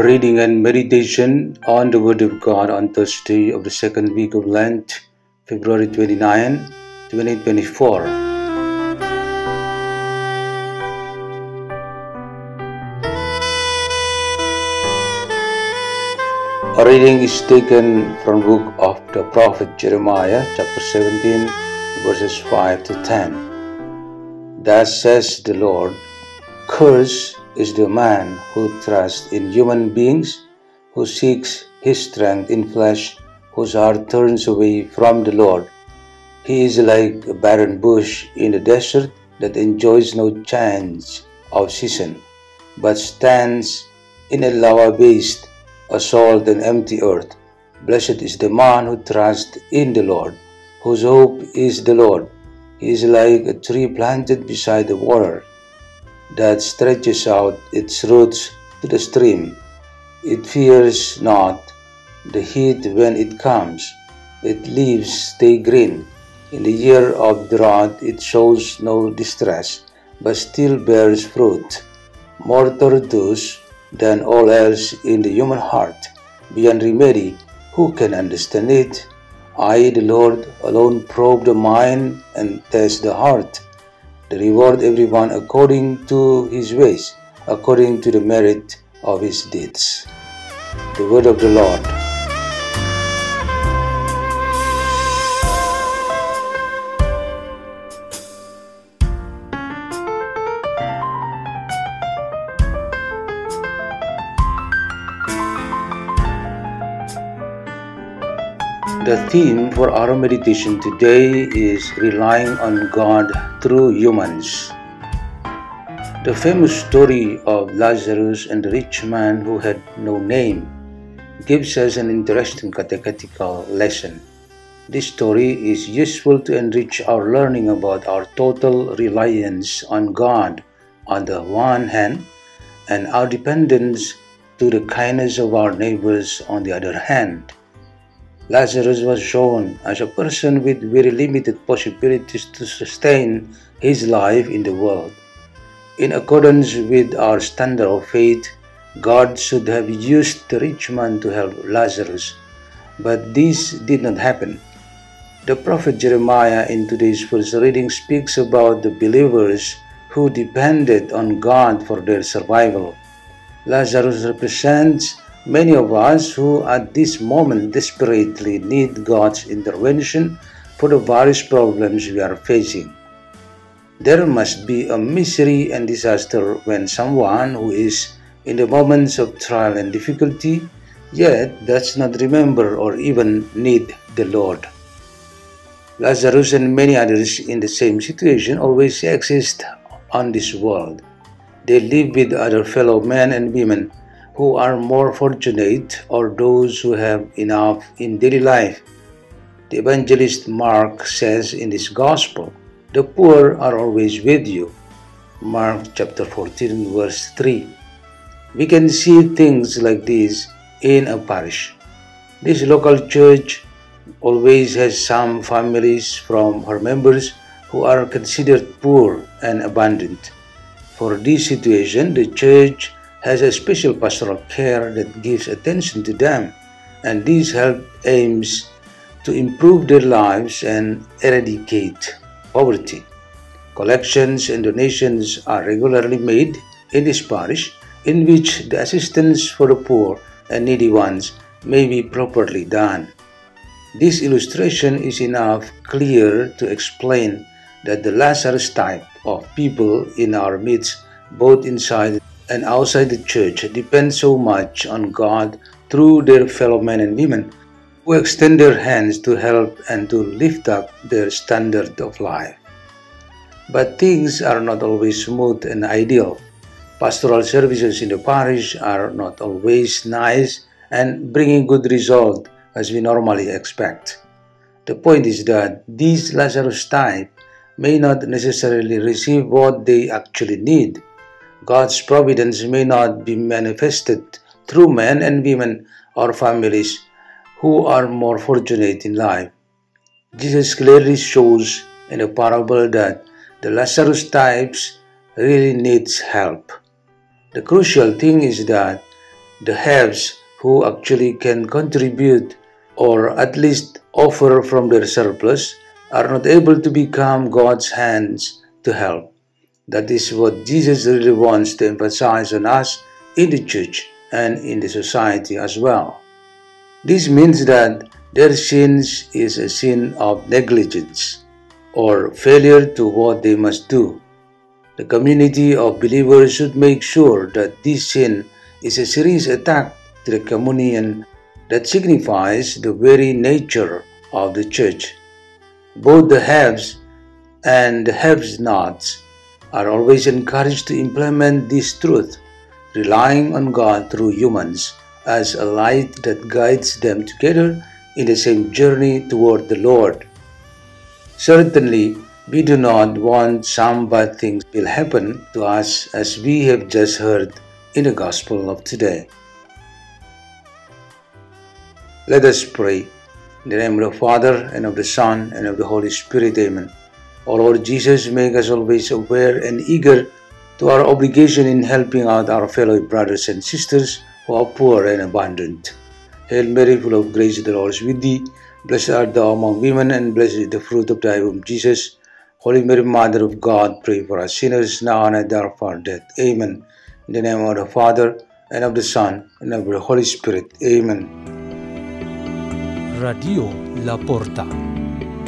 Reading and meditation on the Word of God on Thursday of the second week of Lent, February 29, 2024. A reading is taken from book of the prophet Jeremiah, chapter 17, verses 5 to 10. Thus says the Lord, Curse is the man who trusts in human beings, who seeks his strength in flesh, whose heart turns away from the Lord. He is like a barren bush in the desert that enjoys no change of season, but stands in a lava waste a salt and empty earth. Blessed is the man who trusts in the Lord, whose hope is the Lord. He is like a tree planted beside the water that stretches out its roots to the stream. It fears not the heat when it comes. Its leaves stay green. In the year of drought, it shows no distress, but still bears fruit. More tortuous than all else in the human heart, beyond remedy, who can understand it? I, the Lord, alone probe the mind and test the heart, to reward everyone according to his ways, according to the merit of his deeds. The word of the Lord. The theme for our meditation today is relying on God through humans. The famous story of Lazarus and the rich man who had no name gives us an interesting catechetical lesson. This story is useful to enrich our learning about our total reliance on God on the one hand and our dependence to the kindness of our neighbors on the other hand. Lazarus was shown as a person with very limited possibilities to sustain his life in the world. In accordance with our standard of faith, God should have used the rich man to help Lazarus, but this did not happen. The prophet Jeremiah in today's first reading speaks about the believers who depended on God for their survival. Lazarus represents Many of us who at this moment desperately need God's intervention for the various problems we are facing. There must be a misery and disaster when someone who is in the moments of trial and difficulty yet does not remember or even need the Lord. Lazarus and many others in the same situation always exist on this world. They live with other fellow men and women who are more fortunate or those who have enough in daily life. The evangelist Mark says in his gospel, The poor are always with you. Mark chapter 14, verse 3. We can see things like this in a parish. This local church always has some families from her members who are considered poor and abandoned. For this situation, the church has a special pastoral care that gives attention to them, and this help aims to improve their lives and eradicate poverty. Collections and donations are regularly made in this parish in which the assistance for the poor and needy ones may be properly done. This illustration is enough clear to explain that the Lazarus type of people in our midst, both inside and outside the church depend so much on God through their fellow men and women who extend their hands to help and to lift up their standard of life. But things are not always smooth and ideal. Pastoral services in the parish are not always nice and bringing good result as we normally expect. The point is that these Lazarus type may not necessarily receive what they actually need. God's providence may not be manifested through men and women or families who are more fortunate in life. Jesus clearly shows in a parable that the Lazarus types really needs help. The crucial thing is that the haves who actually can contribute or at least offer from their surplus are not able to become God's hands to help. That is what Jesus really wants to emphasize on us in the church and in the society as well. This means that their sins is a sin of negligence or failure to what they must do. The community of believers should make sure that this sin is a serious attack to the communion that signifies the very nature of the church. Both the haves and the haves nots are always encouraged to implement this truth, relying on God through humans as a light that guides them together in the same journey toward the Lord. Certainly, we do not want some bad things will happen to us as we have just heard in the Gospel of today. Let us pray. In the name of the Father, and of the Son, and of the Holy Spirit, Amen. O Lord Jesus, make us always aware and eager to our obligation in helping out our fellow brothers and sisters who are poor and abandoned. Hail Mary, full of grace, the Lord is with thee. Blessed art thou among women, and blessed is the fruit of thy womb, Jesus. Holy Mary, Mother of God, pray for us sinners now and at the hour of our death. Amen. In the name of the Father, and of the Son, and of the Holy Spirit. Amen. Radio La Porta.